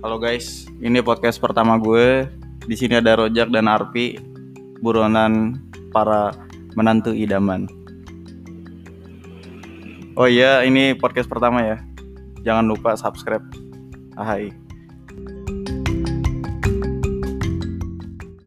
Halo guys, ini podcast pertama gue. Di sini ada Rojak dan Arpi, buronan para menantu idaman. Oh iya, ini podcast pertama ya. Jangan lupa subscribe. Hai.